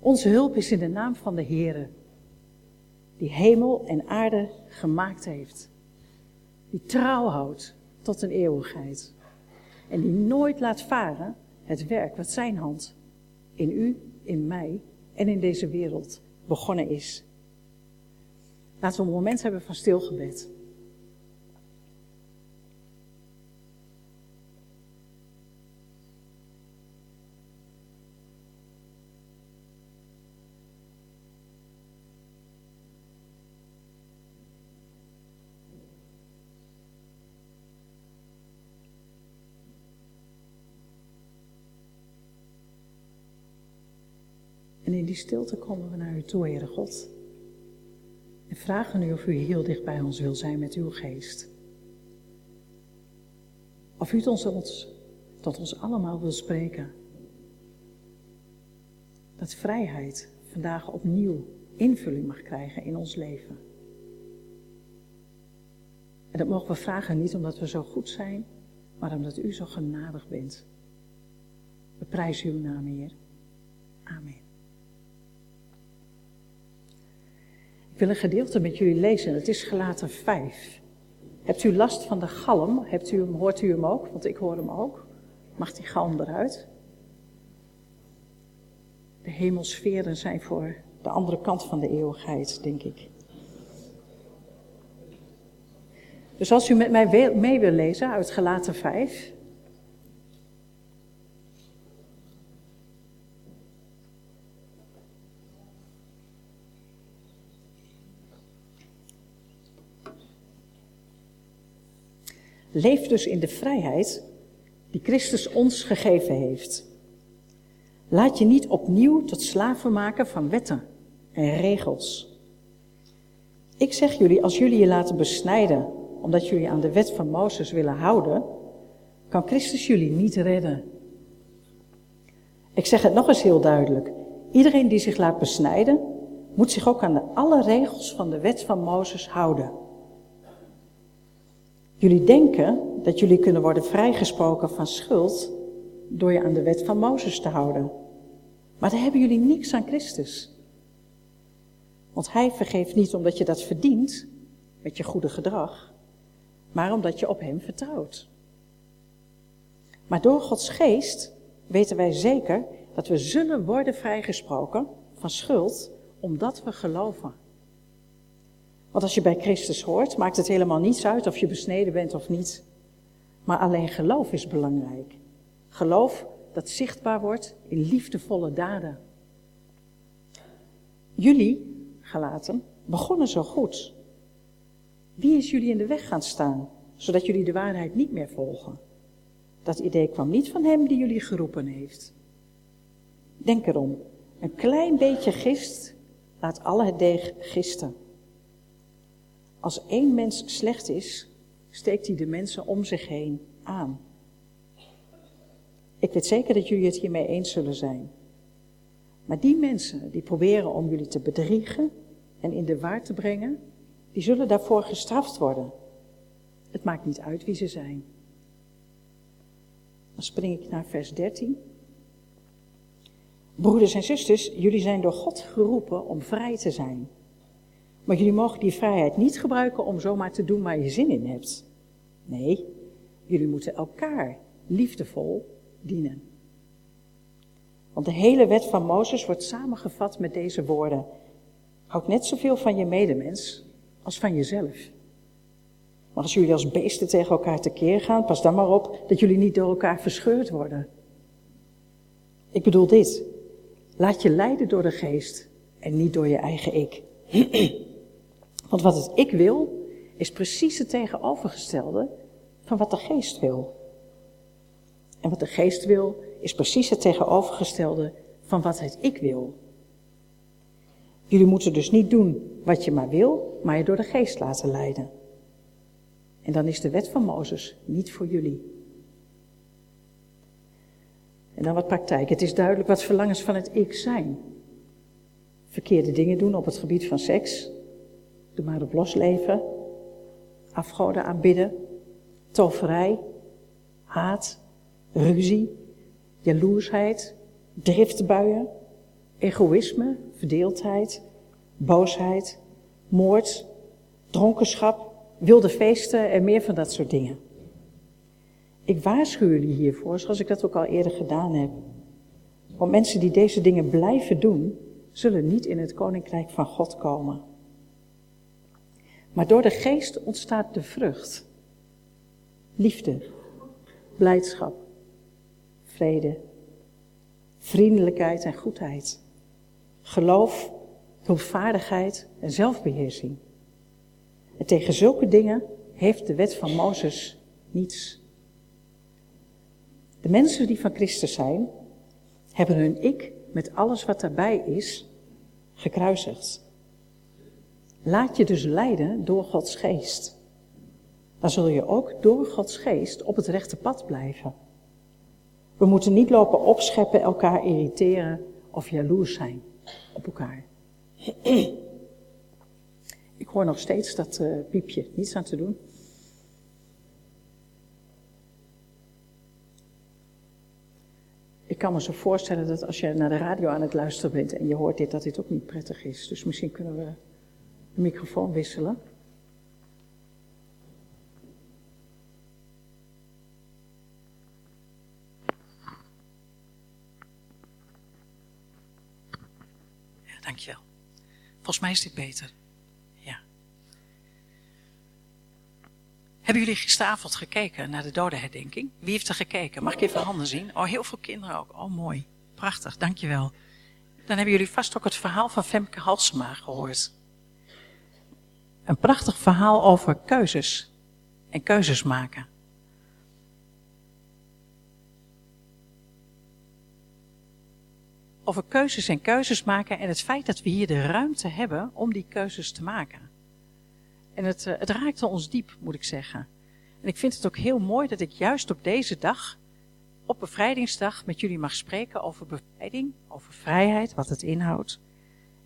Onze hulp is in de naam van de Heere, die hemel en aarde gemaakt heeft. Die trouw houdt tot een eeuwigheid. En die nooit laat varen het werk wat zijn hand in u, in mij en in deze wereld begonnen is. Laten we een moment hebben van stilgebed. Die stilte komen we naar u toe, Heere God. En vragen u of u heel dicht bij ons wil zijn met uw geest. Of u tot ons, tot ons allemaal wil spreken. Dat vrijheid vandaag opnieuw invulling mag krijgen in ons leven. En dat mogen we vragen niet omdat we zo goed zijn, maar omdat u zo genadig bent. We prijzen uw naam, Heer. Amen. Ik wil een gedeelte met jullie lezen. Het is gelaten 5. Hebt u last van de galm? Hebt u hem, hoort u hem ook? Want ik hoor hem ook. Mag die galm eruit? De hemelsferen zijn voor de andere kant van de eeuwigheid, denk ik. Dus als u met mij mee wil lezen uit Gelaten 5, Leef dus in de vrijheid die Christus ons gegeven heeft. Laat je niet opnieuw tot slaven maken van wetten en regels. Ik zeg jullie, als jullie je laten besnijden omdat jullie aan de wet van Mozes willen houden, kan Christus jullie niet redden. Ik zeg het nog eens heel duidelijk. Iedereen die zich laat besnijden, moet zich ook aan de alle regels van de wet van Mozes houden. Jullie denken dat jullie kunnen worden vrijgesproken van schuld door je aan de wet van Mozes te houden. Maar dan hebben jullie niks aan Christus. Want hij vergeeft niet omdat je dat verdient met je goede gedrag, maar omdat je op hem vertrouwt. Maar door Gods geest weten wij zeker dat we zullen worden vrijgesproken van schuld omdat we geloven. Want als je bij Christus hoort, maakt het helemaal niets uit of je besneden bent of niet. Maar alleen geloof is belangrijk. Geloof dat zichtbaar wordt in liefdevolle daden. Jullie, gelaten, begonnen zo goed. Wie is jullie in de weg gaan staan, zodat jullie de waarheid niet meer volgen? Dat idee kwam niet van hem die jullie geroepen heeft. Denk erom, een klein beetje gist laat alle het deeg gisten. Als één mens slecht is, steekt hij de mensen om zich heen aan. Ik weet zeker dat jullie het hiermee eens zullen zijn. Maar die mensen die proberen om jullie te bedriegen en in de waar te brengen, die zullen daarvoor gestraft worden. Het maakt niet uit wie ze zijn. Dan spring ik naar vers 13. Broeders en zusters, jullie zijn door God geroepen om vrij te zijn. Maar jullie mogen die vrijheid niet gebruiken om zomaar te doen waar je zin in hebt. Nee, jullie moeten elkaar liefdevol dienen. Want de hele wet van Mozes wordt samengevat met deze woorden. Houd net zoveel van je medemens als van jezelf. Maar als jullie als beesten tegen elkaar tekeer gaan, pas dan maar op dat jullie niet door elkaar verscheurd worden. Ik bedoel dit. Laat je leiden door de geest en niet door je eigen ik. Want wat het ik wil, is precies het tegenovergestelde van wat de geest wil. En wat de geest wil, is precies het tegenovergestelde van wat het ik wil. Jullie moeten dus niet doen wat je maar wil, maar je door de geest laten leiden. En dan is de wet van Mozes niet voor jullie. En dan wat praktijk. Het is duidelijk wat verlangens van het ik zijn. Verkeerde dingen doen op het gebied van seks, Doe maar op losleven. Afgoden aanbidden. Toverij. Haat. Ruzie. Jaloersheid. Driftbuien. egoïsme, verdeeldheid, boosheid, moord, dronkenschap, wilde feesten en meer van dat soort dingen. Ik waarschuw jullie hiervoor, zoals ik dat ook al eerder gedaan heb. Want mensen die deze dingen blijven doen, zullen niet in het koninkrijk van God komen. Maar door de geest ontstaat de vrucht. Liefde, blijdschap, vrede, vriendelijkheid en goedheid. Geloof, hulpvaardigheid en zelfbeheersing. En tegen zulke dingen heeft de wet van Mozes niets. De mensen die van Christus zijn, hebben hun ik met alles wat daarbij is gekruisigd. Laat je dus leiden door Gods geest. Dan zul je ook door Gods geest op het rechte pad blijven. We moeten niet lopen opscheppen, elkaar irriteren of jaloers zijn op elkaar. Ik hoor nog steeds dat uh, piepje, niets aan te doen. Ik kan me zo voorstellen dat als je naar de radio aan het luisteren bent en je hoort dit, dat dit ook niet prettig is. Dus misschien kunnen we microfoon wisselen. Ja, dankjewel. Volgens mij is dit beter. Ja. Hebben jullie gisteravond gekeken naar de dodenherdenking? Wie heeft er gekeken? Mag ik even handen zien? Oh, heel veel kinderen ook. Oh, mooi. Prachtig, dankjewel. Dan hebben jullie vast ook het verhaal van Femke Halsema gehoord. Een prachtig verhaal over keuzes en keuzes maken. Over keuzes en keuzes maken en het feit dat we hier de ruimte hebben om die keuzes te maken. En het, eh, het raakte ons diep, moet ik zeggen. En ik vind het ook heel mooi dat ik juist op deze dag, op bevrijdingsdag, met jullie mag spreken over bevrijding, over vrijheid, wat het inhoudt.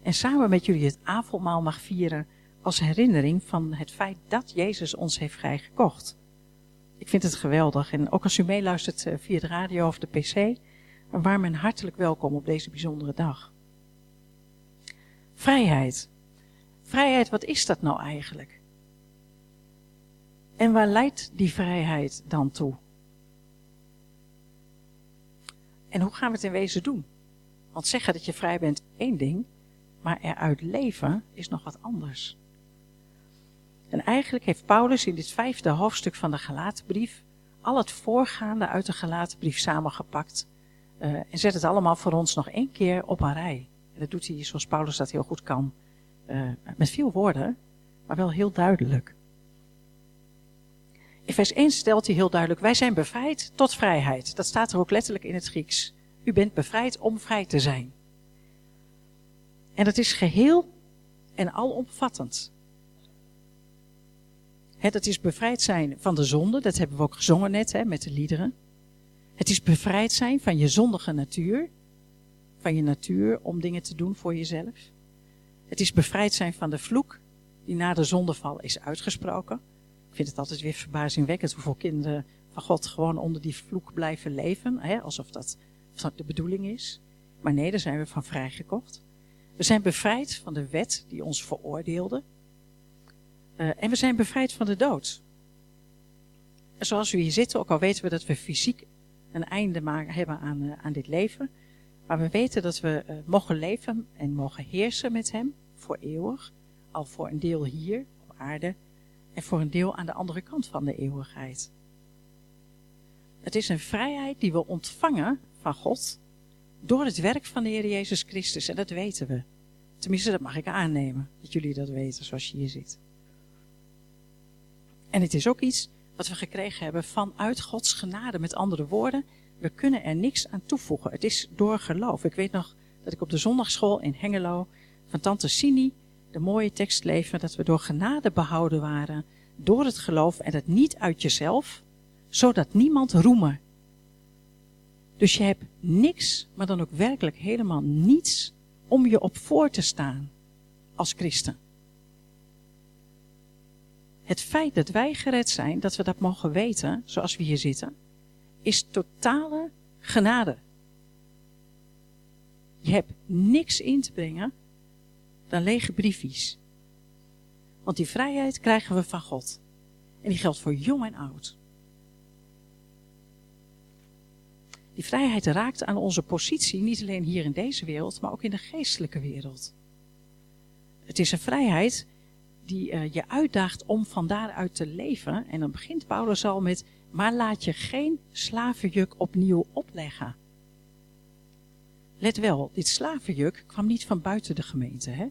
En samen met jullie het avondmaal mag vieren als herinnering van het feit dat Jezus ons heeft vrijgekocht. Ik vind het geweldig. En ook als u meeluistert eh, via de radio of de pc, warm en hartelijk welkom op deze bijzondere dag. Vrijheid. Vrijheid, wat is dat nou eigenlijk? En waar leidt die vrijheid dan toe? En hoe gaan we het in wezen doen? Want zeggen dat je vrij bent één ding, maar eruit leven is nog wat anders. En eigenlijk heeft Paulus in dit vijfde hoofdstuk van de Galatenbrief al het voorgaande uit de Galatenbrief samengepakt. Uh, en zet het allemaal voor ons nog één keer op een rij. En dat doet hij zoals Paulus dat heel goed kan. Uh, met veel woorden, maar wel heel duidelijk. In vers 1 stelt hij heel duidelijk, wij zijn bevrijd tot vrijheid. Dat staat er ook letterlijk in het Grieks. U bent bevrijd om vrij te zijn. En dat is geheel en alomvattend. Het is bevrijd zijn van de zonde, dat hebben we ook gezongen net met de liederen. Het is bevrijd zijn van je zondige natuur, van je natuur om dingen te doen voor jezelf. Het is bevrijd zijn van de vloek die na de zondeval is uitgesproken. Ik vind het altijd weer verbazingwekkend hoeveel kinderen van God gewoon onder die vloek blijven leven, alsof dat de bedoeling is. Maar nee, daar zijn we van vrijgekocht. We zijn bevrijd van de wet die ons veroordeelde. Uh, en we zijn bevrijd van de dood. En zoals we hier zitten, ook al weten we dat we fysiek een einde maken, hebben aan, uh, aan dit leven. Maar we weten dat we uh, mogen leven en mogen heersen met Hem voor eeuwig. Al voor een deel hier op aarde en voor een deel aan de andere kant van de eeuwigheid. Het is een vrijheid die we ontvangen van God door het werk van de Heer Jezus Christus. En dat weten we. Tenminste, dat mag ik aannemen, dat jullie dat weten zoals je hier zit. En het is ook iets wat we gekregen hebben vanuit Gods genade. Met andere woorden, we kunnen er niks aan toevoegen. Het is door geloof. Ik weet nog dat ik op de zondagschool in Hengelo van tante Sini de mooie tekst leven dat we door genade behouden waren, door het geloof en dat niet uit jezelf, zodat niemand roemen. Dus je hebt niks, maar dan ook werkelijk helemaal niets om je op voor te staan als christen. Het feit dat wij gered zijn, dat we dat mogen weten, zoals we hier zitten, is totale genade. Je hebt niks in te brengen dan lege briefjes. Want die vrijheid krijgen we van God. En die geldt voor jong en oud. Die vrijheid raakt aan onze positie, niet alleen hier in deze wereld, maar ook in de geestelijke wereld. Het is een vrijheid die uh, je uitdaagt om van daaruit te leven. En dan begint Paulus al met, maar laat je geen slavenjuk opnieuw opleggen. Let wel, dit slavenjuk kwam niet van buiten de gemeente. Hè?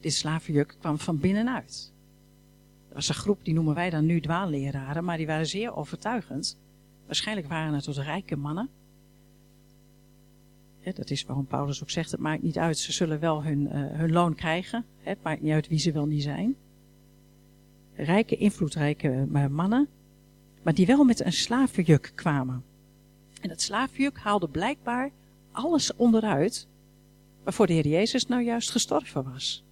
Dit slavenjuk kwam van binnenuit. Er was een groep, die noemen wij dan nu dwaalleraren, maar die waren zeer overtuigend. Waarschijnlijk waren het tot rijke mannen. dat is waarom Paulus ook zegt, het maakt niet uit, ze zullen wel hun, uh, hun loon krijgen. Het maakt niet uit wie ze wel niet zijn. Rijke, invloedrijke uh, mannen, maar die wel met een slavenjuk kwamen. En dat slavenjuk haalde blijkbaar alles onderuit waarvoor de Heer Jezus nou juist gestorven was.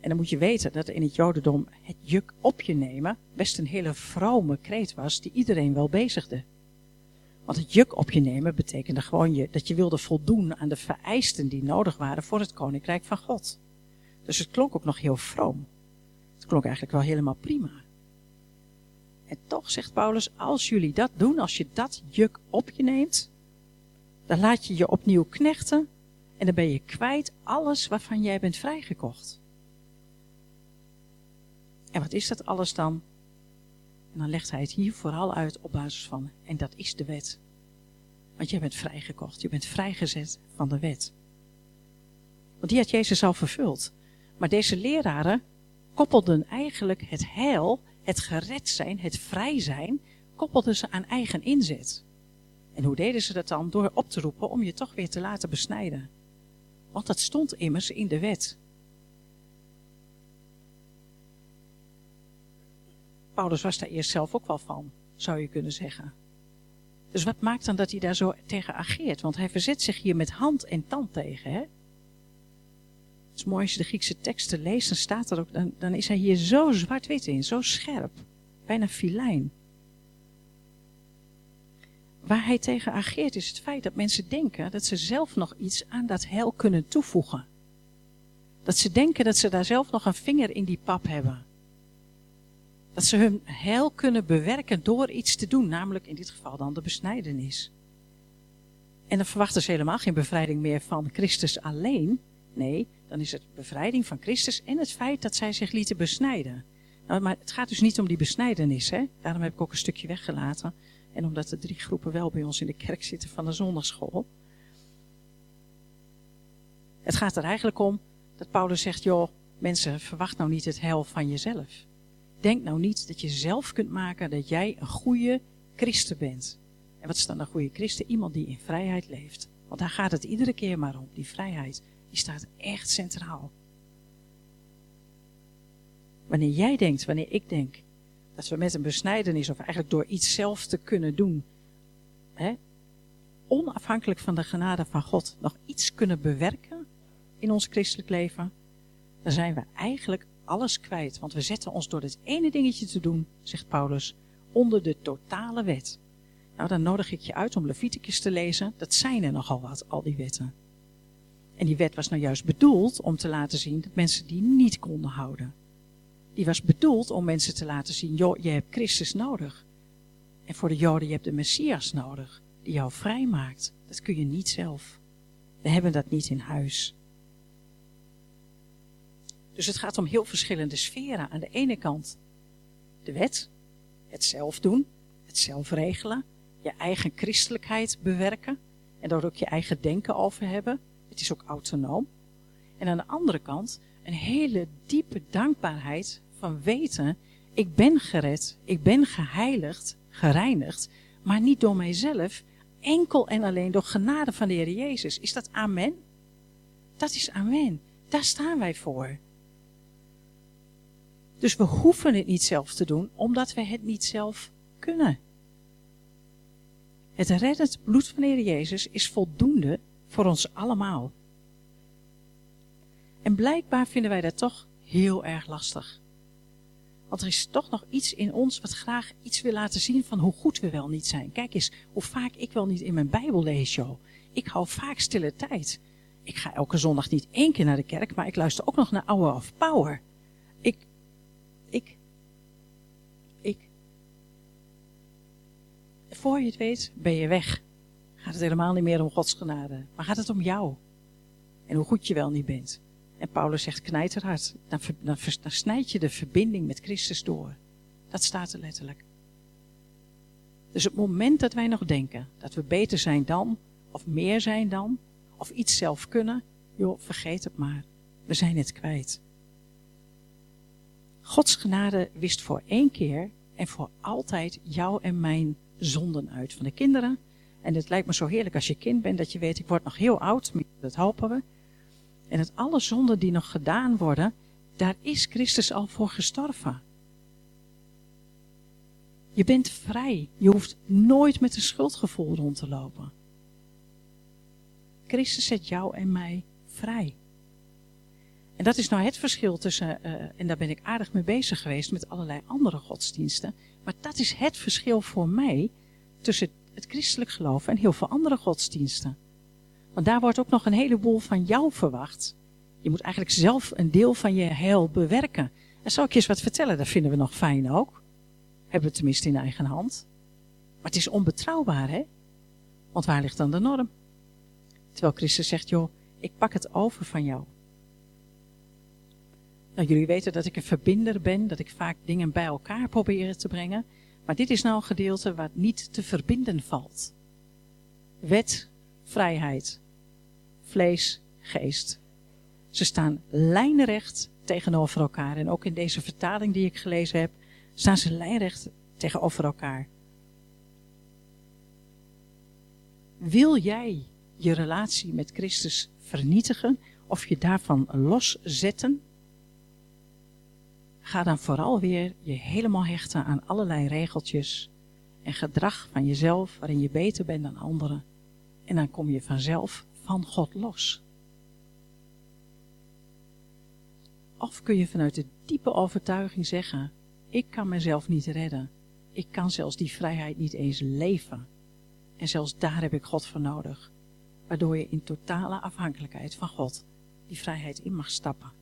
En dan moet je weten dat in het Jodendom het juk op je nemen best een hele vrome kreet was die iedereen wel bezigde. Want het juk op je nemen betekende gewoon je, dat je wilde voldoen aan de vereisten die nodig waren voor het koninkrijk van God. Dus het klonk ook nog heel vroom. Het klonk eigenlijk wel helemaal prima. En toch zegt Paulus, als jullie dat doen, als je dat juk op je neemt, dan laat je je opnieuw knechten en dan ben je kwijt alles waarvan jij bent vrijgekocht. En wat is dat alles dan? En dan legt hij het hier vooral uit op basis van, en dat is de wet. Want jij bent vrijgekocht, je bent vrijgezet van de wet. Want die had Jezus al vervuld. Maar deze leraren koppelden eigenlijk het heil, het gered zijn, het vrij zijn, koppelden ze aan eigen inzet. En hoe deden ze dat dan? Door op te roepen om je toch weer te laten besnijden. Want dat stond immers in de wet. Paulus was daar eerst zelf ook wel van, zou je kunnen zeggen. Dus wat maakt dan dat hij daar zo tegen ageert? Want hij verzet zich hier met hand en tand tegen. Hè? Het is mooi als je de Griekse teksten leest, dan staat er ook, dan, dan is hij hier zo zwart-wit in, zo scherp, bijna filijn. Waar hij tegen ageert is het feit dat mensen denken dat ze zelf nog iets aan dat heil kunnen toevoegen. Dat ze denken dat ze daar zelf nog een vinger in die pap hebben. Dat ze hun heil kunnen bewerken door iets te doen, namelijk in dit geval dan de besnijdenis. En dan verwachten ze helemaal geen bevrijding meer van Christus alleen. Nee, dan is het bevrijding van Christus en het feit dat zij zich lieten besnijden. Nou, maar het gaat dus niet om die besnijdenis, hè? daarom heb ik ook een stukje weggelaten. En omdat de drie groepen wel bij ons in de kerk zitten van de zondagschool. Het gaat er eigenlijk om dat Paulus zegt, joh, mensen, verwacht nou niet het heil van jezelf. Denk nou niet dat je zelf kunt maken dat jij een goede christen bent. En wat is dan een goede christen? Iemand die in vrijheid leeft. Want daar gaat het iedere keer maar om. Die vrijheid, die staat echt centraal. Wanneer jij denkt, wanneer ik denk, dat we met een besnijdenis of eigenlijk door iets zelf te kunnen doen, hè, onafhankelijk van de genade van God, nog iets kunnen bewerken in ons christelijk leven, dan zijn we eigenlijk alles kwijt, want we zetten ons door dit ene dingetje te doen, zegt Paulus, onder de totale wet. Nou, dan nodig ik je uit om Leviticus te lezen. Dat zijn er nogal wat, al die wetten. En die wet was nou juist bedoeld om te laten zien dat mensen die niet konden houden. Die was bedoeld om mensen te laten zien, joh, je hebt Christus nodig. En voor de Joden, je hebt de Messias nodig, die jou vrijmaakt. Dat kun je niet zelf. We hebben dat niet in huis. Dus het gaat om heel verschillende sferen. Aan de ene kant de wet, het zelf doen, het zelf regelen, je eigen christelijkheid bewerken en daar ook je eigen denken over hebben. Het is ook autonoom. En aan de andere kant een hele diepe dankbaarheid van weten, ik ben gered, ik ben geheiligd, gereinigd, maar niet door mijzelf, enkel en alleen door genade van de Heer Jezus. Is dat amen? Dat is amen. Daar staan wij voor. Dus we hoeven het niet zelf te doen, omdat we het niet zelf kunnen. Het reddend bloed van Heer Jezus is voldoende voor ons allemaal. En blijkbaar vinden wij dat toch heel erg lastig. Want er is toch nog iets in ons wat graag iets wil laten zien van hoe goed we wel niet zijn. Kijk eens hoe vaak ik wel niet in mijn Bijbel lees, joh. Ik hou vaak stille tijd. Ik ga elke zondag niet één keer naar de kerk, maar ik luister ook nog naar Hour of Power. Ik, ik. Voor je het weet, ben je weg. Gaat het helemaal niet meer om Gods genade, maar gaat het om jou. En hoe goed je wel niet bent. En Paulus zegt knijterhard, dan, dan, dan snijd je de verbinding met Christus door. Dat staat er letterlijk. Dus het moment dat wij nog denken dat we beter zijn dan, of meer zijn dan, of iets zelf kunnen, joh, vergeet het maar. We zijn het kwijt. Gods genade wist voor één keer en voor altijd jou en mijn zonden uit van de kinderen. En het lijkt me zo heerlijk als je kind bent dat je weet, ik word nog heel oud, dat hopen we. En het alle zonden die nog gedaan worden, daar is Christus al voor gestorven. Je bent vrij. Je hoeft nooit met een schuldgevoel rond te lopen. Christus zet jou en mij vrij. En dat is nou het verschil tussen, uh, en daar ben ik aardig mee bezig geweest met allerlei andere godsdiensten. Maar dat is het verschil voor mij tussen het christelijk geloof en heel veel andere godsdiensten. Want daar wordt ook nog een heleboel van jou verwacht. Je moet eigenlijk zelf een deel van je heil bewerken. En zal ik je eens wat vertellen, dat vinden we nog fijn ook. Hebben we tenminste in eigen hand. Maar het is onbetrouwbaar, hè? Want waar ligt dan de norm? Terwijl Christus zegt, joh, ik pak het over van jou. Nou, jullie weten dat ik een verbinder ben, dat ik vaak dingen bij elkaar probeer te brengen. Maar dit is nou een gedeelte wat niet te verbinden valt. Wet, vrijheid, vlees, geest. Ze staan lijnrecht tegenover elkaar. En ook in deze vertaling die ik gelezen heb, staan ze lijnrecht tegenover elkaar. Wil jij je relatie met Christus vernietigen of je daarvan loszetten? Ga dan vooral weer je helemaal hechten aan allerlei regeltjes en gedrag van jezelf waarin je beter bent dan anderen. En dan kom je vanzelf van God los. Of kun je vanuit de diepe overtuiging zeggen: Ik kan mezelf niet redden. Ik kan zelfs die vrijheid niet eens leven. En zelfs daar heb ik God voor nodig. Waardoor je in totale afhankelijkheid van God die vrijheid in mag stappen.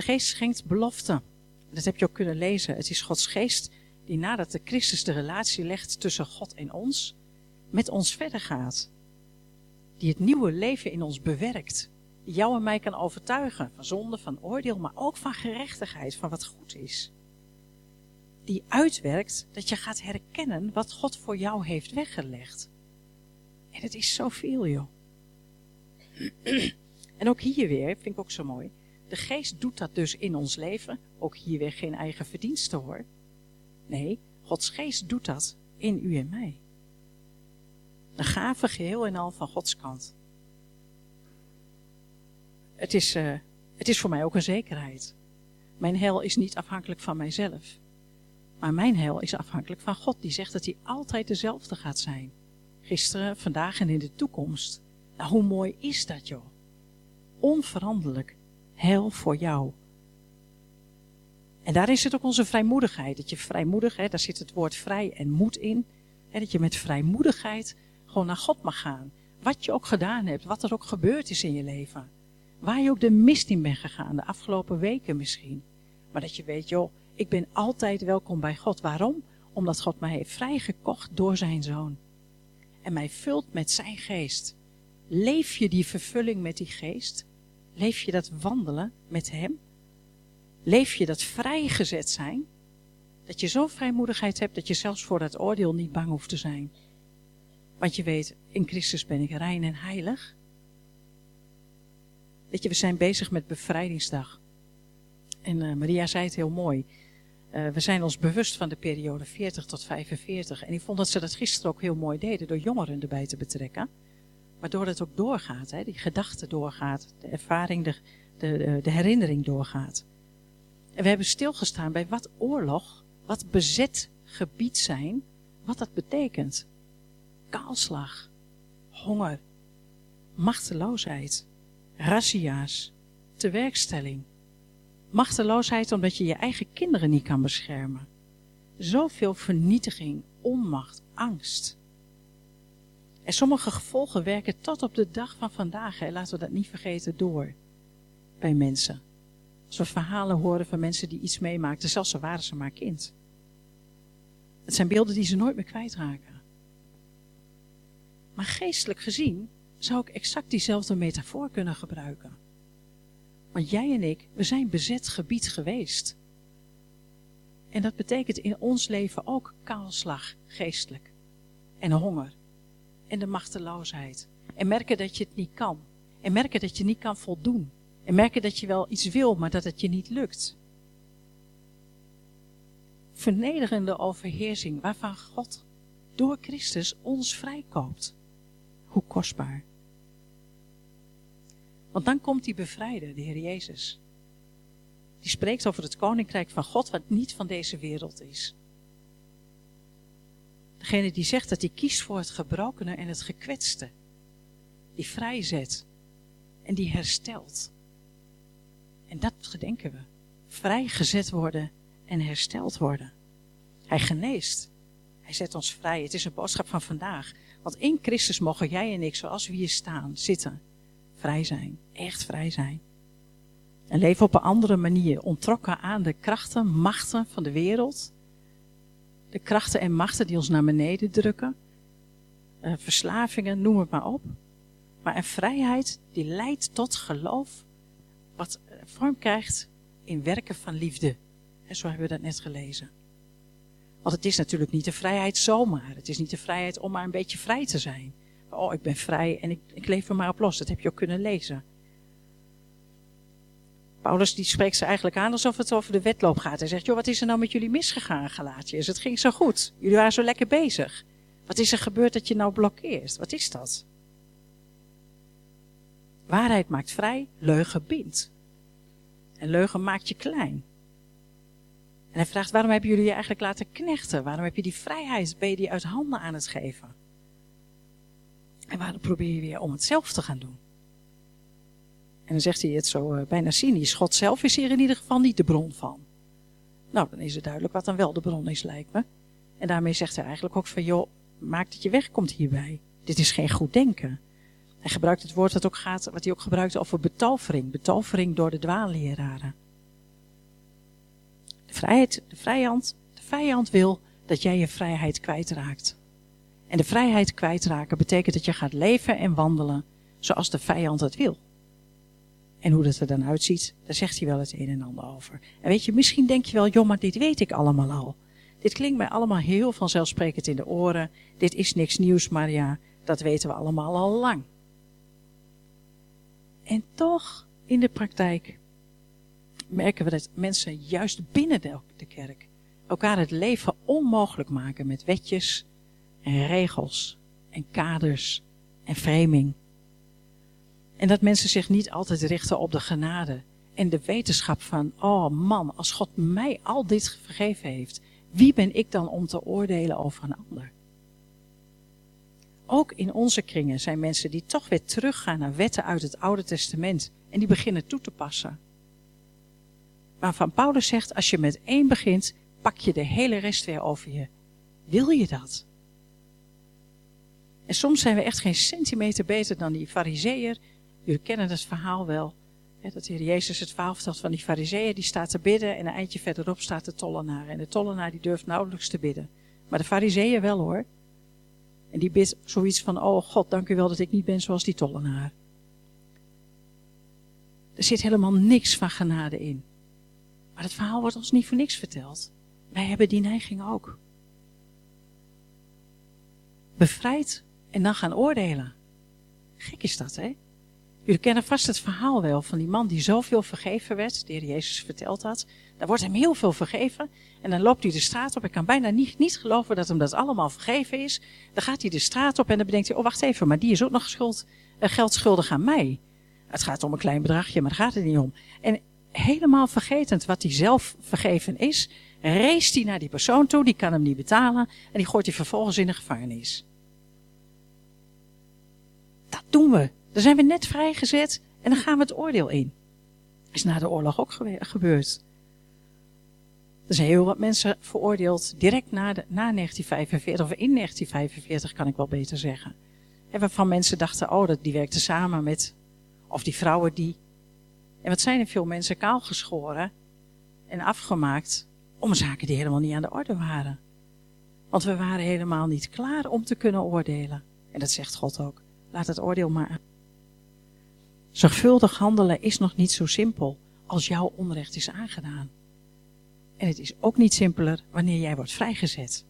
De geest schenkt belofte. Dat heb je ook kunnen lezen. Het is Gods geest die nadat de Christus de relatie legt tussen God en ons, met ons verder gaat. Die het nieuwe leven in ons bewerkt. Die jou en mij kan overtuigen van zonde, van oordeel, maar ook van gerechtigheid, van wat goed is. Die uitwerkt dat je gaat herkennen wat God voor jou heeft weggelegd. En het is zoveel, joh. En ook hier weer, vind ik ook zo mooi. De geest doet dat dus in ons leven. Ook hier weer geen eigen verdienste hoor. Nee, Gods geest doet dat in u en mij. Een gave geheel en al van Gods kant. Het is, uh, het is voor mij ook een zekerheid. Mijn hel is niet afhankelijk van mijzelf. Maar mijn hel is afhankelijk van God, die zegt dat hij altijd dezelfde gaat zijn. Gisteren, vandaag en in de toekomst. Nou, hoe mooi is dat, joh? Onveranderlijk. Hel voor jou. En daarin zit ook onze vrijmoedigheid. Dat je vrijmoedig, hè, daar zit het woord vrij en moed in. Hè, dat je met vrijmoedigheid gewoon naar God mag gaan. Wat je ook gedaan hebt, wat er ook gebeurd is in je leven. Waar je ook de mist in bent gegaan, de afgelopen weken misschien. Maar dat je weet, joh, ik ben altijd welkom bij God. Waarom? Omdat God mij heeft vrijgekocht door zijn zoon. En mij vult met zijn geest. Leef je die vervulling met die geest? Leef je dat wandelen met hem? Leef je dat vrijgezet zijn? Dat je zo'n vrijmoedigheid hebt dat je zelfs voor dat oordeel niet bang hoeft te zijn. Want je weet, in Christus ben ik rein en heilig. Weet je, we zijn bezig met bevrijdingsdag. En uh, Maria zei het heel mooi. Uh, we zijn ons bewust van de periode 40 tot 45. En ik vond dat ze dat gisteren ook heel mooi deden door jongeren erbij te betrekken. Waardoor het ook doorgaat, hè, die gedachte doorgaat, de ervaring, de, de, de herinnering doorgaat. En we hebben stilgestaan bij wat oorlog, wat bezet gebied zijn, wat dat betekent. Kaalslag, honger, machteloosheid, razzia's, tewerkstelling, Machteloosheid omdat je je eigen kinderen niet kan beschermen. Zoveel vernietiging, onmacht, angst. En sommige gevolgen werken tot op de dag van vandaag. Hè. Laten we dat niet vergeten door. Bij mensen. Als we verhalen horen van mensen die iets meemaakten, zelfs al waren ze maar kind. Het zijn beelden die ze nooit meer kwijtraken. Maar geestelijk gezien zou ik exact diezelfde metafoor kunnen gebruiken. Want jij en ik, we zijn bezet gebied geweest. En dat betekent in ons leven ook kaalslag, geestelijk. En honger. En de machteloosheid. En merken dat je het niet kan. En merken dat je niet kan voldoen. En merken dat je wel iets wil, maar dat het je niet lukt. Vernederende overheersing waarvan God door Christus ons vrijkoopt. Hoe kostbaar. Want dan komt die bevrijder, de Heer Jezus. Die spreekt over het koninkrijk van God, wat niet van deze wereld is. Degene die zegt dat hij kiest voor het gebrokene en het gekwetste. Die vrijzet en die herstelt. En dat gedenken we. Vrijgezet worden en hersteld worden. Hij geneest. Hij zet ons vrij. Het is een boodschap van vandaag. Want in Christus mogen jij en ik, zoals we hier staan, zitten, vrij zijn. Echt vrij zijn. En leven op een andere manier, ontrokken aan de krachten, machten van de wereld. De krachten en machten die ons naar beneden drukken. Uh, verslavingen, noem het maar op. Maar een vrijheid die leidt tot geloof, wat vorm krijgt in werken van liefde. En zo hebben we dat net gelezen. Want het is natuurlijk niet de vrijheid zomaar. Het is niet de vrijheid om maar een beetje vrij te zijn. Oh, ik ben vrij en ik, ik leef er maar op los. Dat heb je ook kunnen lezen. Paulus die spreekt ze eigenlijk aan alsof het over de wedloop gaat. Hij zegt, joh, wat is er nou met jullie misgegaan, Galatiërs? Het ging zo goed. Jullie waren zo lekker bezig. Wat is er gebeurd dat je nou blokkeert? Wat is dat? Waarheid maakt vrij, leugen bindt. En leugen maakt je klein. En hij vraagt, waarom hebben jullie je eigenlijk laten knechten? Waarom heb je die vrijheid, ben je die uit handen aan het geven? En waarom probeer je weer om het zelf te gaan doen? En dan zegt hij het zo uh, bijna cynisch. God zelf is hier in ieder geval niet de bron van. Nou, dan is het duidelijk wat dan wel de bron is, lijkt me. En daarmee zegt hij eigenlijk ook van, joh, maak dat je wegkomt hierbij. Dit is geen goed denken. Hij gebruikt het woord dat ook gaat, wat hij ook gebruikt over betovering. Betovering door de dwaalleraren. De vrijheid, de vijand, de vijand wil dat jij je vrijheid kwijtraakt. En de vrijheid kwijtraken betekent dat je gaat leven en wandelen zoals de vijand het wil. En hoe dat er dan uitziet, daar zegt hij wel het een en ander over. En weet je, misschien denk je wel, joh, maar dit weet ik allemaal al. Dit klinkt mij allemaal heel vanzelfsprekend in de oren. Dit is niks nieuws, maar ja, dat weten we allemaal al lang. En toch, in de praktijk, merken we dat mensen juist binnen de, de kerk elkaar het leven onmogelijk maken met wetjes en regels en kaders en framing. En dat mensen zich niet altijd richten op de genade en de wetenschap van, oh man, als God mij al dit vergeven heeft, wie ben ik dan om te oordelen over een ander? Ook in onze kringen zijn mensen die toch weer teruggaan naar wetten uit het Oude Testament en die beginnen toe te passen. Waarvan Paulus zegt, als je met één begint, pak je de hele rest weer over je. Wil je dat? En soms zijn we echt geen centimeter beter dan die fariseeër. Jullie kennen het verhaal wel. Dat de Heer Jezus het verhaal vertelt van die fariseeër. Die staat te bidden en een eindje verderop staat de tollenaar. En de tollenaar die durft nauwelijks te bidden. Maar de fariseeër wel hoor. En die bidt zoiets van, oh God, dank u wel dat ik niet ben zoals die tollenaar. Er zit helemaal niks van genade in. Maar het verhaal wordt ons niet voor niks verteld. Wij hebben die neiging ook. Bevrijd en dan gaan oordelen. Gek is dat, hè? Jullie kennen vast het verhaal wel van die man die zoveel vergeven werd. De heer Jezus vertelt dat. Daar wordt hem heel veel vergeven. En dan loopt hij de straat op. Ik kan bijna niet, niet geloven dat hem dat allemaal vergeven is. Dan gaat hij de straat op en dan bedenkt hij, oh wacht even, maar die is ook nog schuld, uh, geld schuldig aan mij. Het gaat om een klein bedragje, maar daar gaat het niet om. En helemaal vergetend wat hij zelf vergeven is, race hij naar die persoon toe, die kan hem niet betalen en die gooit hij vervolgens in de gevangenis. Dat doen we. Dan zijn we net vrijgezet en dan gaan we het oordeel in. Is na de oorlog ook gebeurd. Er zijn heel wat mensen veroordeeld direct na, de, na 1945, of in 1945 kan ik wel beter zeggen. En waarvan mensen dachten, oh, die werkten samen met, of die vrouwen die. En wat zijn er veel mensen kaalgeschoren en afgemaakt om zaken die helemaal niet aan de orde waren. Want we waren helemaal niet klaar om te kunnen oordelen. En dat zegt God ook. Laat het oordeel maar. Zorgvuldig handelen is nog niet zo simpel als jouw onrecht is aangedaan. En het is ook niet simpeler wanneer jij wordt vrijgezet.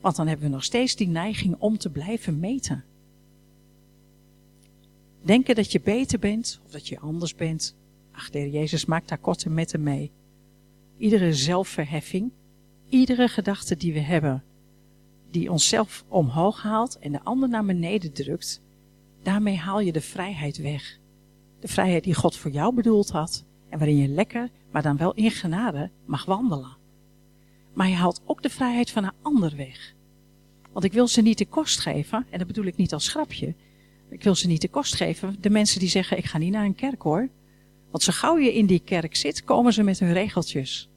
Want dan hebben we nog steeds die neiging om te blijven meten. Denken dat je beter bent of dat je anders bent. Ach, de Jezus maakt daar korte metten mee. Iedere zelfverheffing, iedere gedachte die we hebben, die onszelf omhoog haalt en de ander naar beneden drukt, daarmee haal je de vrijheid weg. De vrijheid die God voor jou bedoeld had en waarin je lekker, maar dan wel in genade, mag wandelen. Maar je haalt ook de vrijheid van een ander weg. Want ik wil ze niet de kost geven, en dat bedoel ik niet als grapje. Ik wil ze niet de kost geven, de mensen die zeggen: Ik ga niet naar een kerk hoor. Want zo gauw je in die kerk zit, komen ze met hun regeltjes.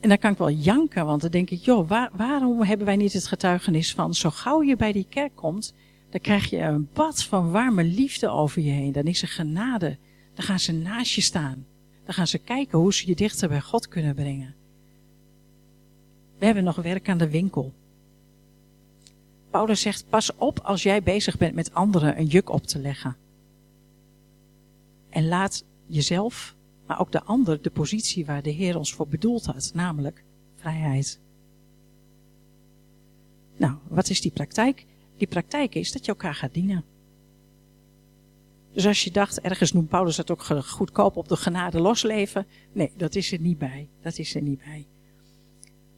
En dan kan ik wel janken, want dan denk ik: joh, waarom hebben wij niet het getuigenis van: zo gauw je bij die kerk komt, dan krijg je een bad van warme liefde over je heen. Dan is er genade. Dan gaan ze naast je staan. Dan gaan ze kijken hoe ze je dichter bij God kunnen brengen. We hebben nog werk aan de winkel. Paulus zegt: pas op als jij bezig bent met anderen een juk op te leggen. En laat jezelf, maar ook de ander, de positie waar de Heer ons voor bedoeld had, namelijk vrijheid. Nou, wat is die praktijk? Die praktijk is dat je elkaar gaat dienen. Dus als je dacht, ergens noemt Paulus dat ook goedkoop op de genade losleven. Nee, dat is er niet bij. Dat is er niet bij.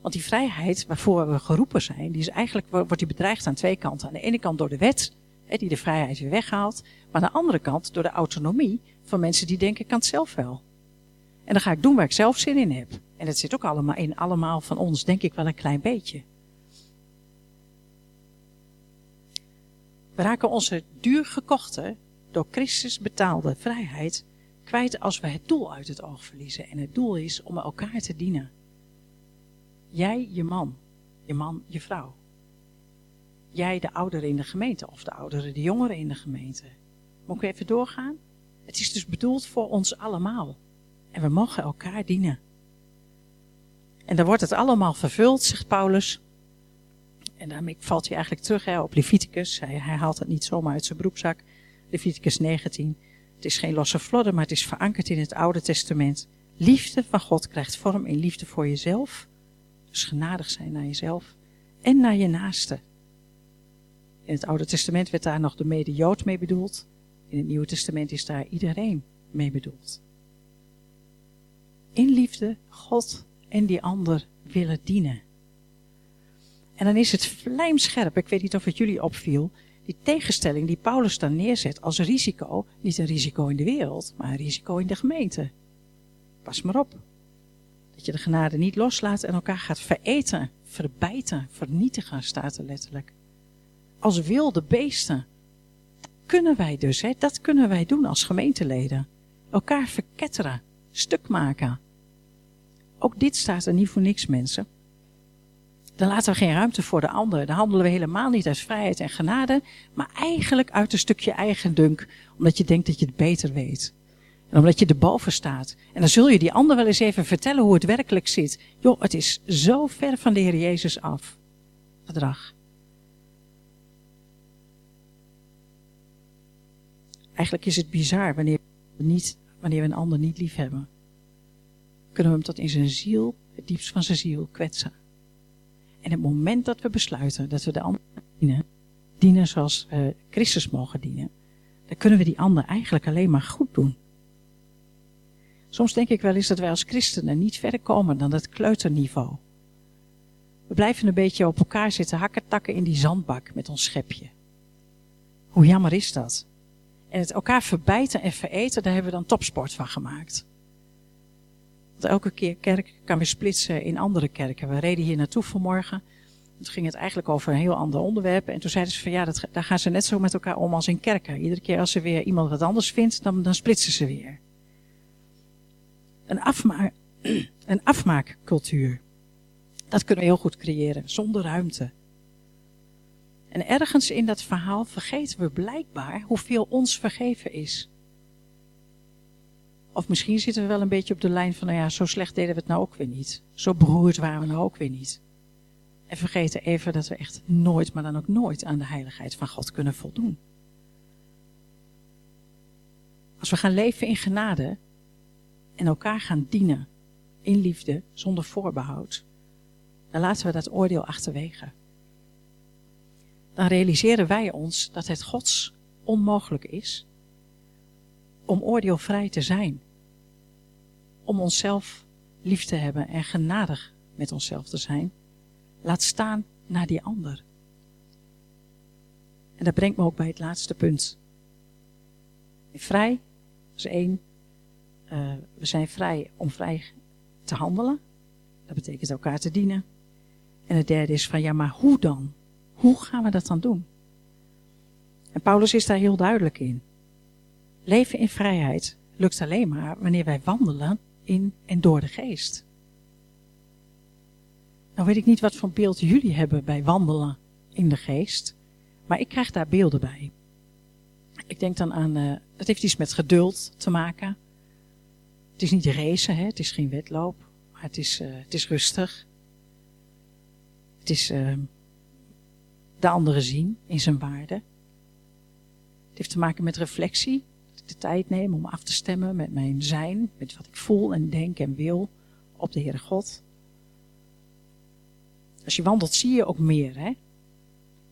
Want die vrijheid waarvoor we geroepen zijn, die is eigenlijk, wordt die bedreigd aan twee kanten. Aan de ene kant door de wet, die de vrijheid weer weghaalt. Maar aan de andere kant door de autonomie van mensen die denken, ik kan het zelf wel. En dan ga ik doen waar ik zelf zin in heb. En dat zit ook allemaal in allemaal van ons, denk ik wel een klein beetje. We raken onze duur gekochte, door Christus betaalde vrijheid kwijt als we het doel uit het oog verliezen. En het doel is om elkaar te dienen. Jij, je man, je man, je vrouw. Jij, de ouderen in de gemeente, of de ouderen, de jongeren in de gemeente. Moet ik even doorgaan? Het is dus bedoeld voor ons allemaal. En we mogen elkaar dienen. En dan wordt het allemaal vervuld, zegt Paulus. En daarmee valt hij eigenlijk terug hè, op Leviticus. Hij, haalt het niet zomaar uit zijn broekzak. Leviticus 19. Het is geen losse vlodder, maar het is verankerd in het Oude Testament. Liefde van God krijgt vorm in liefde voor jezelf. Dus genadig zijn naar jezelf en naar je naaste. In het Oude Testament werd daar nog de mede-Jood mee bedoeld. In het Nieuwe Testament is daar iedereen mee bedoeld. In liefde God en die ander willen dienen. En dan is het vlijmscherp, ik weet niet of het jullie opviel, die tegenstelling die Paulus dan neerzet als risico, niet een risico in de wereld, maar een risico in de gemeente. Pas maar op. Dat je de genade niet loslaat en elkaar gaat vereten, verbijten, vernietigen, staat er letterlijk. Als wilde beesten. Kunnen wij dus, hè? dat kunnen wij doen als gemeenteleden. Elkaar verketteren, stuk maken. Ook dit staat er niet voor niks, mensen. Dan laten we geen ruimte voor de ander. Dan handelen we helemaal niet uit vrijheid en genade, maar eigenlijk uit een stukje eigendunk, omdat je denkt dat je het beter weet. En omdat je erboven staat. En dan zul je die ander wel eens even vertellen hoe het werkelijk zit. Joh, het is zo ver van de Heer Jezus af. Gedrag. Eigenlijk is het bizar wanneer we, niet, wanneer we een ander niet lief hebben. Kunnen we hem tot in zijn ziel, het diepst van zijn ziel, kwetsen. En het moment dat we besluiten dat we de ander dienen, dienen zoals Christus mogen dienen, dan kunnen we die ander eigenlijk alleen maar goed doen. Soms denk ik wel eens dat wij als christenen niet verder komen dan het kleuterniveau. We blijven een beetje op elkaar zitten hakken takken in die zandbak met ons schepje. Hoe jammer is dat? En het elkaar verbijten en vereten, daar hebben we dan topsport van gemaakt. Want elke keer kerk kan weer splitsen in andere kerken. We reden hier naartoe vanmorgen. Toen ging het eigenlijk over een heel ander onderwerp. En toen zeiden ze van ja, dat, daar gaan ze net zo met elkaar om als in kerken. Iedere keer als ze weer iemand wat anders vindt, dan, dan splitsen ze weer. Een, een afmaakcultuur. Dat kunnen we heel goed creëren, zonder ruimte. En ergens in dat verhaal vergeten we blijkbaar hoeveel ons vergeven is. Of misschien zitten we wel een beetje op de lijn van, nou ja, zo slecht deden we het nou ook weer niet. Zo beroerd waren we nou ook weer niet. En vergeten even dat we echt nooit, maar dan ook nooit aan de heiligheid van God kunnen voldoen. Als we gaan leven in genade en elkaar gaan dienen in liefde, zonder voorbehoud, dan laten we dat oordeel achterwege. Dan realiseren wij ons dat het Gods onmogelijk is om oordeelvrij te zijn. Om onszelf lief te hebben en genadig met onszelf te zijn. Laat staan naar die ander. En dat brengt me ook bij het laatste punt. Vrij, is één. Uh, we zijn vrij om vrij te handelen. Dat betekent elkaar te dienen. En het derde is van ja, maar hoe dan? Hoe gaan we dat dan doen? En Paulus is daar heel duidelijk in. Leven in vrijheid lukt alleen maar wanneer wij wandelen in en door de geest. Nou weet ik niet wat voor beeld jullie hebben bij wandelen in de geest, maar ik krijg daar beelden bij. Ik denk dan aan, uh, dat heeft iets met geduld te maken. Het is niet racen, hè? het is geen wedloop, maar het is, uh, het is rustig. Het is uh, de andere zien in zijn waarde. Het heeft te maken met reflectie. De tijd neem om af te stemmen met mijn zijn, met wat ik voel en denk en wil op de Heere God. Als je wandelt zie je ook meer. Hè?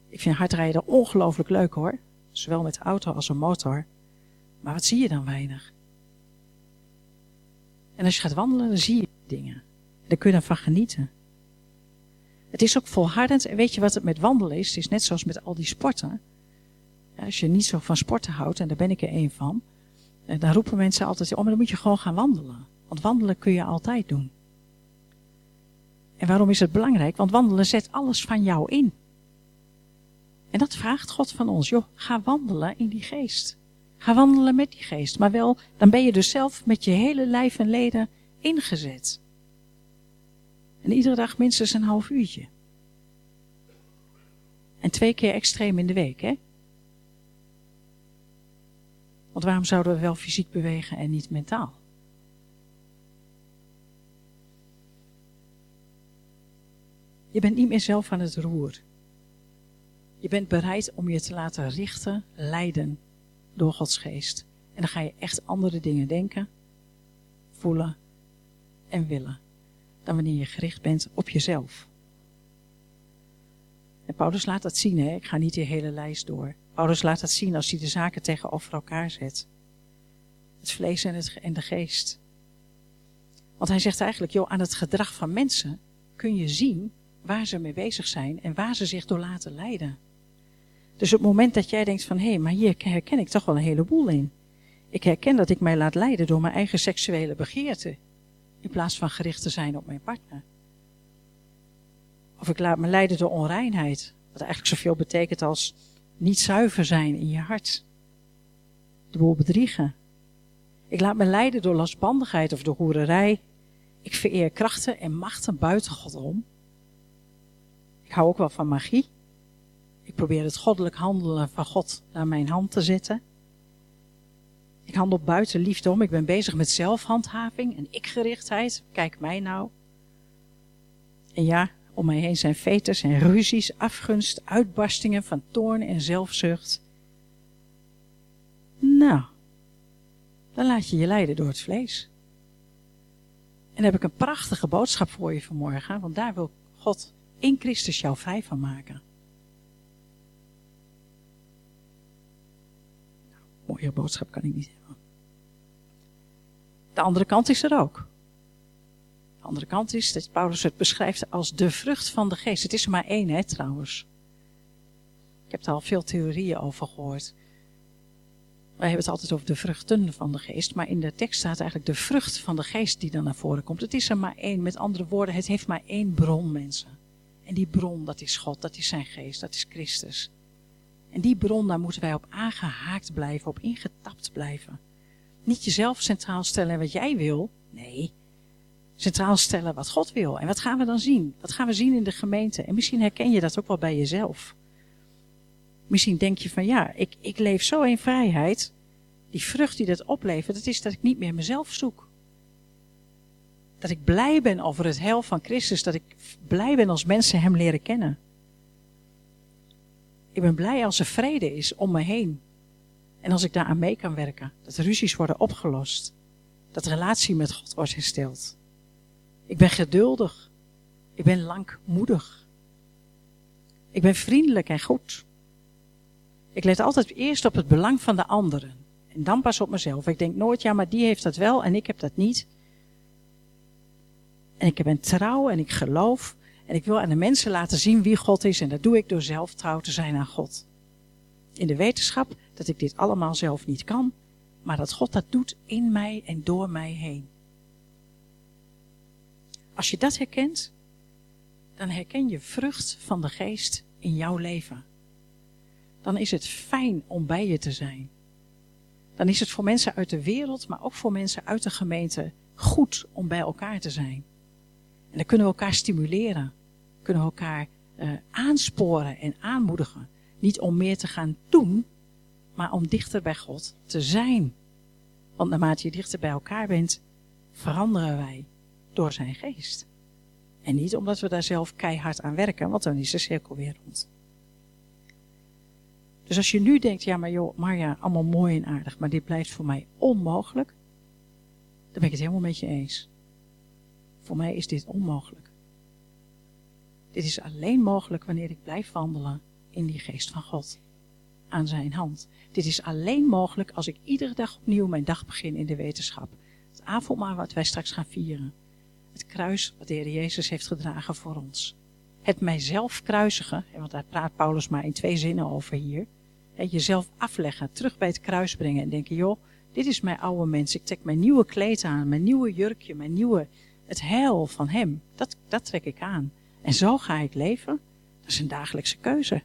Ik vind hardrijden ongelooflijk leuk hoor. Zowel met de auto als een motor. Maar wat zie je dan weinig? En als je gaat wandelen, dan zie je dingen. Daar kun je dan van genieten. Het is ook volhardend. En weet je wat het met wandelen is? Het is net zoals met al die sporten. Als je niet zo van sporten houdt, en daar ben ik er één van. Eh, dan roepen mensen altijd, oh maar dan moet je gewoon gaan wandelen. Want wandelen kun je altijd doen. En waarom is het belangrijk? Want wandelen zet alles van jou in. En dat vraagt God van ons. Joh, ga wandelen in die geest. Ga wandelen met die geest. Maar wel, dan ben je dus zelf met je hele lijf en leden ingezet. En iedere dag minstens een half uurtje. En twee keer extreem in de week, hè? Want waarom zouden we wel fysiek bewegen en niet mentaal? Je bent niet meer zelf aan het roer. Je bent bereid om je te laten richten, leiden door Gods geest. En dan ga je echt andere dingen denken, voelen en willen. Dan wanneer je gericht bent op jezelf. En Paulus laat dat zien, hè? ik ga niet die hele lijst door. Paulus laat dat zien als hij de zaken tegenover elkaar zet. Het vlees en, het, en de geest. Want hij zegt eigenlijk, joh, aan het gedrag van mensen kun je zien waar ze mee bezig zijn en waar ze zich door laten leiden. Dus op het moment dat jij denkt van, hé, hey, maar hier herken ik toch wel een heleboel in. Ik herken dat ik mij laat leiden door mijn eigen seksuele begeerte, in plaats van gericht te zijn op mijn partner. Of ik laat me leiden door onreinheid, wat eigenlijk zoveel betekent als niet zuiver zijn in je hart. De boel bedriegen. Ik laat me leiden door lastbandigheid of door hoererij. Ik vereer krachten en machten buiten God om. Ik hou ook wel van magie. Ik probeer het goddelijk handelen van God naar mijn hand te zetten. Ik handel buiten liefde om. Ik ben bezig met zelfhandhaving en ikgerichtheid. Kijk mij nou. En ja, om mij heen zijn veters en ruzies, afgunst, uitbarstingen van toorn en zelfzucht. Nou, dan laat je je leiden door het vlees. En heb ik een prachtige boodschap voor je vanmorgen, want daar wil God in Christus jou vrij van maken. Nou, mooie boodschap kan ik niet hebben. De andere kant is er ook. De andere kant is dat Paulus het beschrijft als de vrucht van de geest. Het is er maar één, hè, trouwens. Ik heb er al veel theorieën over gehoord. Wij hebben het altijd over de vruchten van de geest, maar in de tekst staat eigenlijk de vrucht van de geest die dan naar voren komt. Het is er maar één. Met andere woorden, het heeft maar één bron, mensen. En die bron, dat is God, dat is zijn geest, dat is Christus. En die bron, daar moeten wij op aangehaakt blijven, op ingetapt blijven. Niet jezelf centraal stellen en wat jij wil. Nee, centraal stellen wat God wil. En wat gaan we dan zien? Wat gaan we zien in de gemeente? En misschien herken je dat ook wel bij jezelf. Misschien denk je van ja, ik, ik leef zo in vrijheid. Die vrucht die dat oplevert, dat is dat ik niet meer mezelf zoek. Dat ik blij ben over het heil van Christus. Dat ik blij ben als mensen Hem leren kennen. Ik ben blij als er vrede is om me heen. En als ik daaraan mee kan werken. Dat ruzies worden opgelost. Dat relatie met God wordt hersteld. Ik ben geduldig. Ik ben langmoedig. Ik ben vriendelijk en goed. Ik let altijd eerst op het belang van de anderen. En dan pas op mezelf. Ik denk nooit, ja, maar die heeft dat wel en ik heb dat niet. En ik ben trouw en ik geloof. En ik wil aan de mensen laten zien wie God is. En dat doe ik door zelf trouw te zijn aan God. In de wetenschap dat ik dit allemaal zelf niet kan. Maar dat God dat doet in mij en door mij heen. Als je dat herkent, dan herken je vrucht van de geest in jouw leven. Dan is het fijn om bij je te zijn. Dan is het voor mensen uit de wereld, maar ook voor mensen uit de gemeente goed om bij elkaar te zijn. En dan kunnen we elkaar stimuleren. Kunnen we elkaar uh, aansporen en aanmoedigen. Niet om meer te gaan doen, maar om dichter bij God te zijn. Want naarmate je dichter bij elkaar bent, veranderen wij door zijn geest. En niet omdat we daar zelf keihard aan werken, want dan is de cirkel weer rond. Dus als je nu denkt, ja maar joh, Marja, allemaal mooi en aardig, maar dit blijft voor mij onmogelijk, dan ben ik het helemaal met je eens. Voor mij is dit onmogelijk. Dit is alleen mogelijk wanneer ik blijf wandelen in die geest van God. Aan zijn hand. Dit is alleen mogelijk als ik iedere dag opnieuw mijn dag begin in de wetenschap. Het avondmaal wat wij straks gaan vieren. Het kruis wat de Heer Jezus heeft gedragen voor ons. Het mijzelf kruisigen, want daar praat Paulus maar in twee zinnen over hier. Jezelf afleggen, terug bij het kruis brengen en denken, joh, dit is mijn oude mens. Ik trek mijn nieuwe kleed aan, mijn nieuwe jurkje, mijn nieuwe, het heil van hem. Dat, dat trek ik aan. En zo ga ik leven. Dat is een dagelijkse keuze.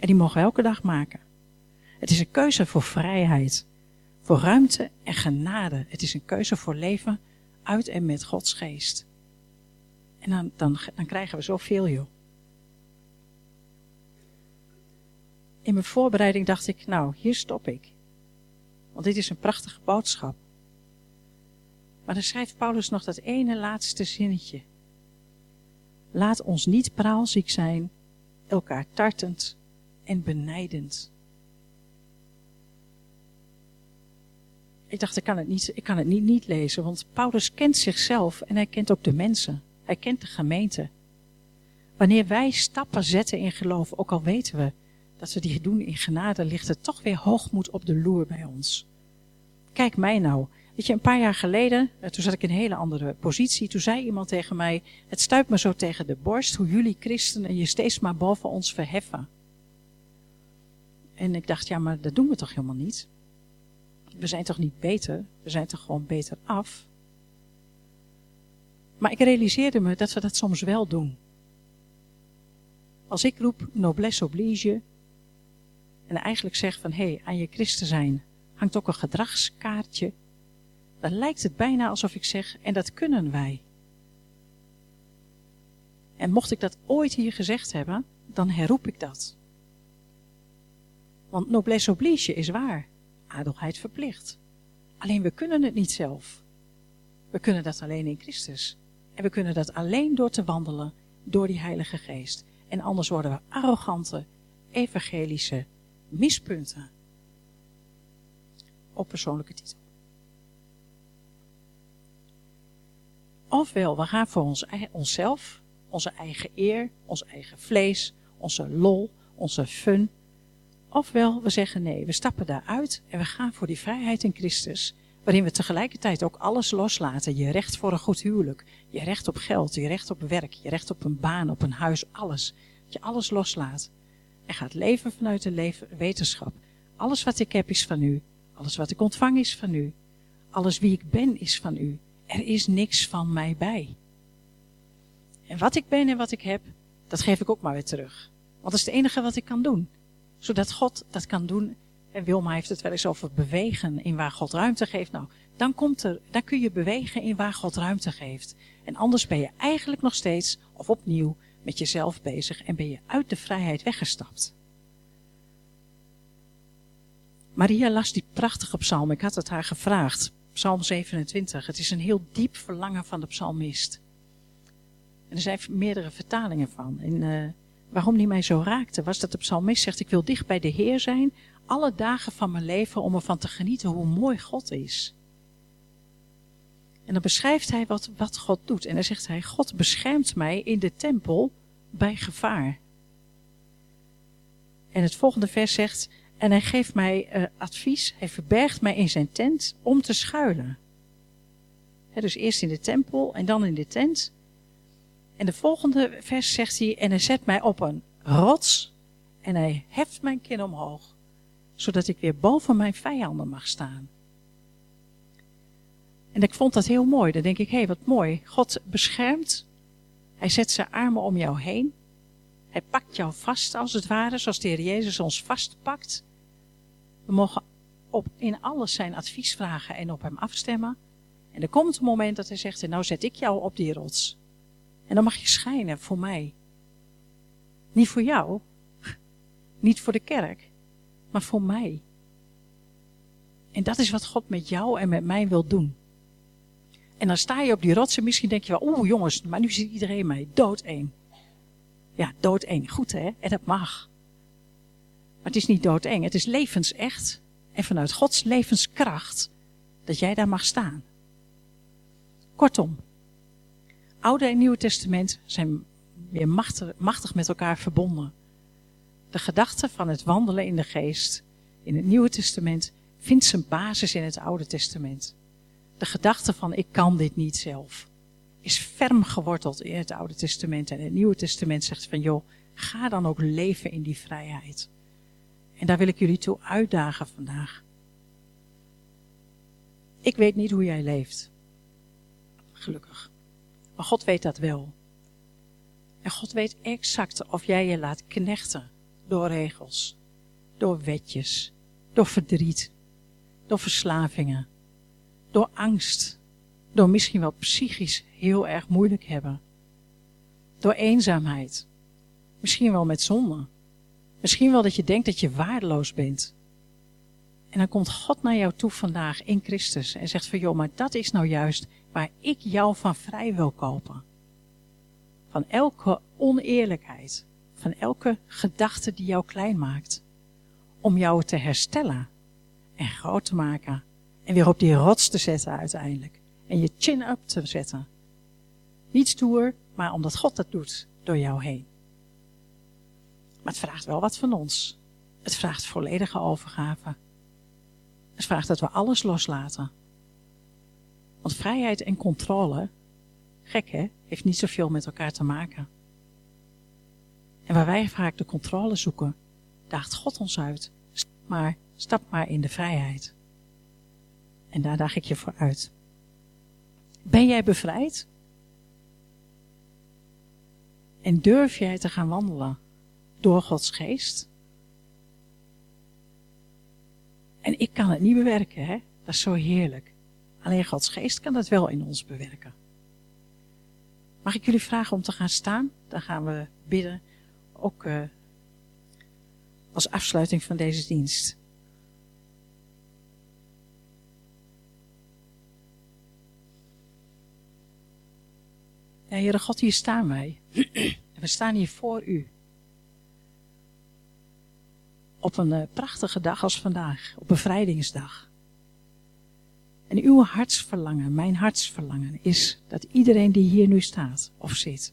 En die mogen we elke dag maken. Het is een keuze voor vrijheid, voor ruimte en genade. Het is een keuze voor leven uit en met Gods geest. En dan, dan, dan krijgen we zoveel, joh. In mijn voorbereiding dacht ik, nou, hier stop ik. Want dit is een prachtige boodschap. Maar dan schrijft Paulus nog dat ene laatste zinnetje. Laat ons niet praalziek zijn, elkaar tartend en benijdend. Ik dacht, ik kan het niet, ik kan het niet, niet lezen, want Paulus kent zichzelf en hij kent ook de mensen. Hij kent de gemeente. Wanneer wij stappen zetten in geloof, ook al weten we dat we die doen in genade, ligt er toch weer hoogmoed op de loer bij ons. Kijk mij nou. Weet je, een paar jaar geleden, eh, toen zat ik in een hele andere positie, toen zei iemand tegen mij, het stuit me zo tegen de borst hoe jullie christenen je steeds maar boven ons verheffen. En ik dacht, ja, maar dat doen we toch helemaal niet? We zijn toch niet beter? We zijn toch gewoon beter af? Maar ik realiseerde me dat we dat soms wel doen. Als ik roep noblesse oblige en eigenlijk zeg van hé, hey, aan je christen zijn hangt ook een gedragskaartje, dan lijkt het bijna alsof ik zeg en dat kunnen wij. En mocht ik dat ooit hier gezegd hebben, dan herroep ik dat. Want noblesse oblige is waar, adelheid verplicht. Alleen we kunnen het niet zelf. We kunnen dat alleen in Christus. En we kunnen dat alleen door te wandelen door die Heilige Geest. En anders worden we arrogante, evangelische mispunten. Op persoonlijke titel. Ofwel, we gaan voor ons, onszelf, onze eigen eer, ons eigen vlees, onze lol, onze fun. Ofwel, we zeggen nee, we stappen daaruit en we gaan voor die vrijheid in Christus waarin we tegelijkertijd ook alles loslaten. Je recht voor een goed huwelijk, je recht op geld, je recht op werk, je recht op een baan, op een huis, alles. Dat je alles loslaat. En gaat leven vanuit de leven, wetenschap. Alles wat ik heb is van u. Alles wat ik ontvang is van u. Alles wie ik ben is van u. Er is niks van mij bij. En wat ik ben en wat ik heb, dat geef ik ook maar weer terug. Want dat is het enige wat ik kan doen. Zodat God dat kan doen. En Wilma heeft het wel eens over bewegen in waar God ruimte geeft. Nou, dan, komt er, dan kun je bewegen in waar God ruimte geeft. En anders ben je eigenlijk nog steeds, of opnieuw, met jezelf bezig en ben je uit de vrijheid weggestapt. Maria las die prachtige psalm. Ik had het haar gevraagd. Psalm 27. Het is een heel diep verlangen van de psalmist. En er zijn meerdere vertalingen van. En uh, waarom die mij zo raakte, was dat de psalmist zegt: Ik wil dicht bij de Heer zijn, alle dagen van mijn leven, om ervan te genieten hoe mooi God is. En dan beschrijft hij wat, wat God doet. En dan zegt hij: God beschermt mij in de tempel bij gevaar. En het volgende vers zegt: En hij geeft mij uh, advies, hij verbergt mij in zijn tent om te schuilen. dus eerst in de tempel en dan in de tent. En de volgende vers zegt hij: En hij zet mij op een rots en hij heft mijn kin omhoog, zodat ik weer boven mijn vijanden mag staan. En ik vond dat heel mooi. Dan denk ik, hé, hey, wat mooi. God beschermt. Hij zet zijn armen om jou heen. Hij pakt jou vast, als het ware, zoals de Heer Jezus ons vastpakt. We mogen op, in alles zijn advies vragen en op hem afstemmen. En er komt een moment dat hij zegt, en nou zet ik jou op die rots. En dan mag je schijnen voor mij. Niet voor jou, niet voor de kerk, maar voor mij. En dat is wat God met jou en met mij wil doen. En dan sta je op die rots en misschien denk je wel, oeh jongens, maar nu ziet iedereen mij doodeng. Ja, doodeng, goed hè, en dat mag. Maar het is niet doodeng, het is levensecht. En vanuit Gods levenskracht dat jij daar mag staan. Kortom, Oude en Nieuwe Testament zijn weer machtig, met elkaar verbonden. De gedachte van het wandelen in de geest in het Nieuwe Testament vindt zijn basis in het Oude Testament. De gedachte van ik kan dit niet zelf is ferm geworteld in het Oude Testament. En het Nieuwe Testament zegt van joh, ga dan ook leven in die vrijheid. En daar wil ik jullie toe uitdagen vandaag. Ik weet niet hoe jij leeft. Gelukkig. Maar God weet dat wel. En God weet exact of jij je laat knechten door regels, door wetjes, door verdriet, door verslavingen, door angst, door misschien wel psychisch heel erg moeilijk hebben, door eenzaamheid, misschien wel met zonde, misschien wel dat je denkt dat je waardeloos bent. En dan komt God naar jou toe vandaag in Christus en zegt van joh, maar dat is nou juist waar ik jou van vrij wil kopen. Van elke oneerlijkheid, van elke gedachte die jou klein maakt. Om jou te herstellen en groot te maken en weer op die rots te zetten uiteindelijk. En je chin up te zetten. Niet stoer, maar omdat God dat doet door jou heen. Maar het vraagt wel wat van ons. Het vraagt volledige overgave. Het vraagt dat we alles loslaten. Want vrijheid en controle, gek hè, heeft niet zoveel met elkaar te maken. En waar wij vaak de controle zoeken, daagt God ons uit. Maar stap maar in de vrijheid. En daar daag ik je voor uit. Ben jij bevrijd? En durf jij te gaan wandelen door Gods geest? En ik kan het niet bewerken, hè? Dat is zo heerlijk. Alleen Gods geest kan dat wel in ons bewerken. Mag ik jullie vragen om te gaan staan? Dan gaan we bidden, ook uh, als afsluiting van deze dienst. Ja, Heere God, hier staan wij. we staan hier voor u. Op een uh, prachtige dag als vandaag, op bevrijdingsdag. En uw hartsverlangen, mijn hartsverlangen, is dat iedereen die hier nu staat of zit,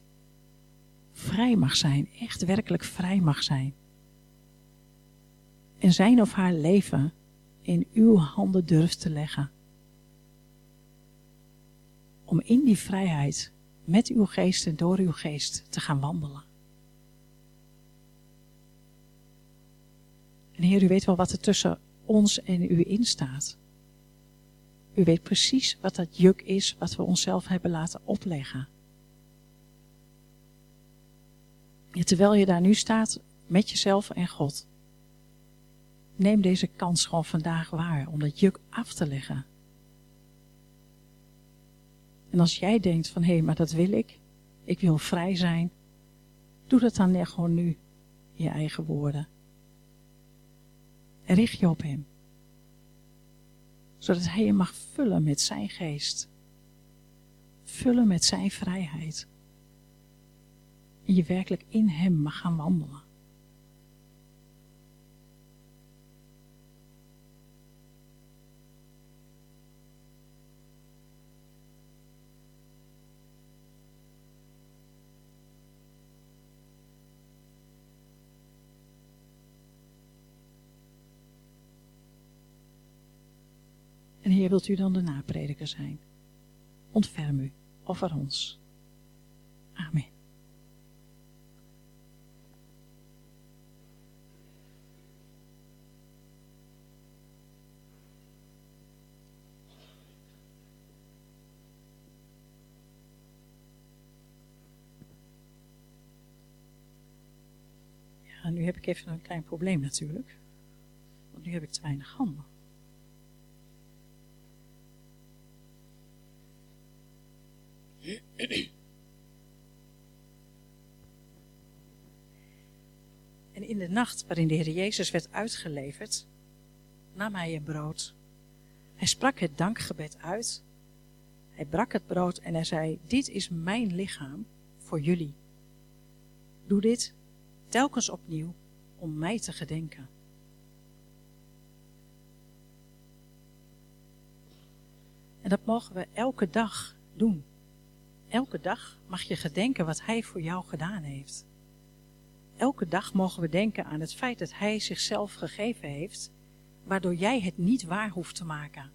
vrij mag zijn, echt werkelijk vrij mag zijn. En zijn of haar leven in uw handen durft te leggen. Om in die vrijheid met uw geest en door uw geest te gaan wandelen. En Heer, u weet wel wat er tussen ons en u in staat. U weet precies wat dat juk is wat we onszelf hebben laten opleggen. terwijl je daar nu staat met jezelf en God. Neem deze kans gewoon vandaag waar om dat juk af te leggen. En als jij denkt van hé, maar dat wil ik, ik wil vrij zijn, doe dat dan gewoon nu in je eigen woorden. Richt je op Hem, zodat Hij je mag vullen met Zijn geest, vullen met Zijn vrijheid. En je werkelijk in Hem mag gaan wandelen. En Heer, wilt u dan de naprediker zijn? Ontferm u over ons. Amen. Ja, nu heb ik even een klein probleem natuurlijk. Want nu heb ik te weinig handen. En in de nacht waarin de Heer Jezus werd uitgeleverd, nam hij een brood. Hij sprak het dankgebed uit. Hij brak het brood en hij zei: Dit is mijn lichaam voor jullie. Doe dit telkens opnieuw om mij te gedenken. En dat mogen we elke dag doen. Elke dag mag je gedenken wat Hij voor jou gedaan heeft. Elke dag mogen we denken aan het feit dat Hij zichzelf gegeven heeft, waardoor jij het niet waar hoeft te maken.